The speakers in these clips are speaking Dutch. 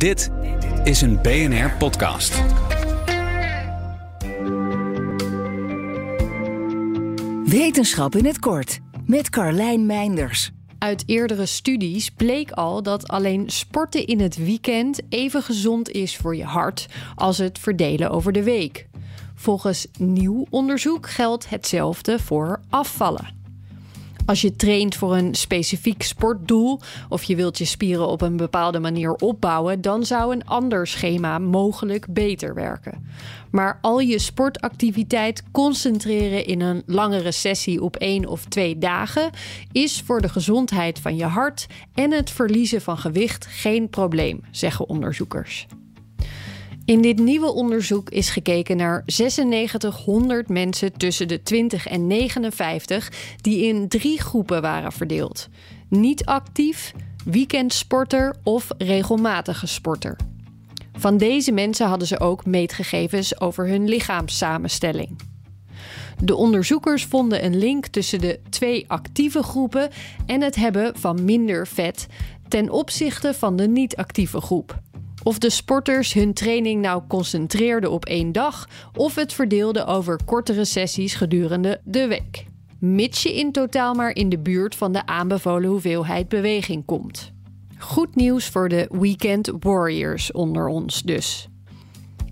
Dit is een BNR podcast. Wetenschap in het kort met Carlijn Meinders. Uit eerdere studies bleek al dat alleen sporten in het weekend even gezond is voor je hart als het verdelen over de week. Volgens nieuw onderzoek geldt hetzelfde voor afvallen. Als je traint voor een specifiek sportdoel of je wilt je spieren op een bepaalde manier opbouwen, dan zou een ander schema mogelijk beter werken. Maar al je sportactiviteit concentreren in een langere sessie op één of twee dagen is voor de gezondheid van je hart en het verliezen van gewicht geen probleem, zeggen onderzoekers. In dit nieuwe onderzoek is gekeken naar 9600 mensen tussen de 20 en 59 die in drie groepen waren verdeeld: niet actief, weekendsporter of regelmatige sporter. Van deze mensen hadden ze ook meetgegevens over hun lichaamssamenstelling. De onderzoekers vonden een link tussen de twee actieve groepen en het hebben van minder vet ten opzichte van de niet-actieve groep. Of de sporters hun training nou concentreerden op één dag of het verdeelden over kortere sessies gedurende de week. Mits je in totaal maar in de buurt van de aanbevolen hoeveelheid beweging komt. Goed nieuws voor de weekend warriors onder ons dus.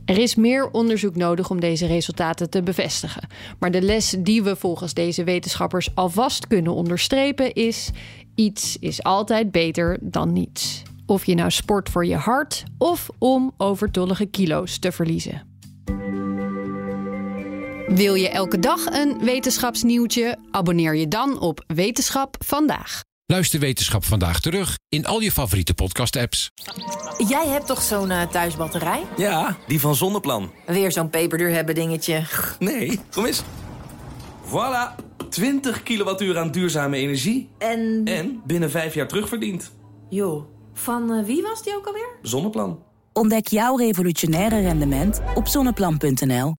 Er is meer onderzoek nodig om deze resultaten te bevestigen. Maar de les die we volgens deze wetenschappers alvast kunnen onderstrepen is: iets is altijd beter dan niets. Of je nou sport voor je hart of om overtollige kilo's te verliezen. Wil je elke dag een wetenschapsnieuwtje? Abonneer je dan op Wetenschap vandaag. Luister Wetenschap vandaag terug in al je favoriete podcast-apps. Jij hebt toch zo'n uh, thuisbatterij? Ja, die van Zonneplan. Weer zo'n peperduur hebben dingetje. Nee, kom eens. Voilà, 20 kilowattuur aan duurzame energie. En... En binnen vijf jaar terugverdiend. Joh, van uh, wie was die ook alweer? Zonneplan. Ontdek jouw revolutionaire rendement op zonneplan.nl.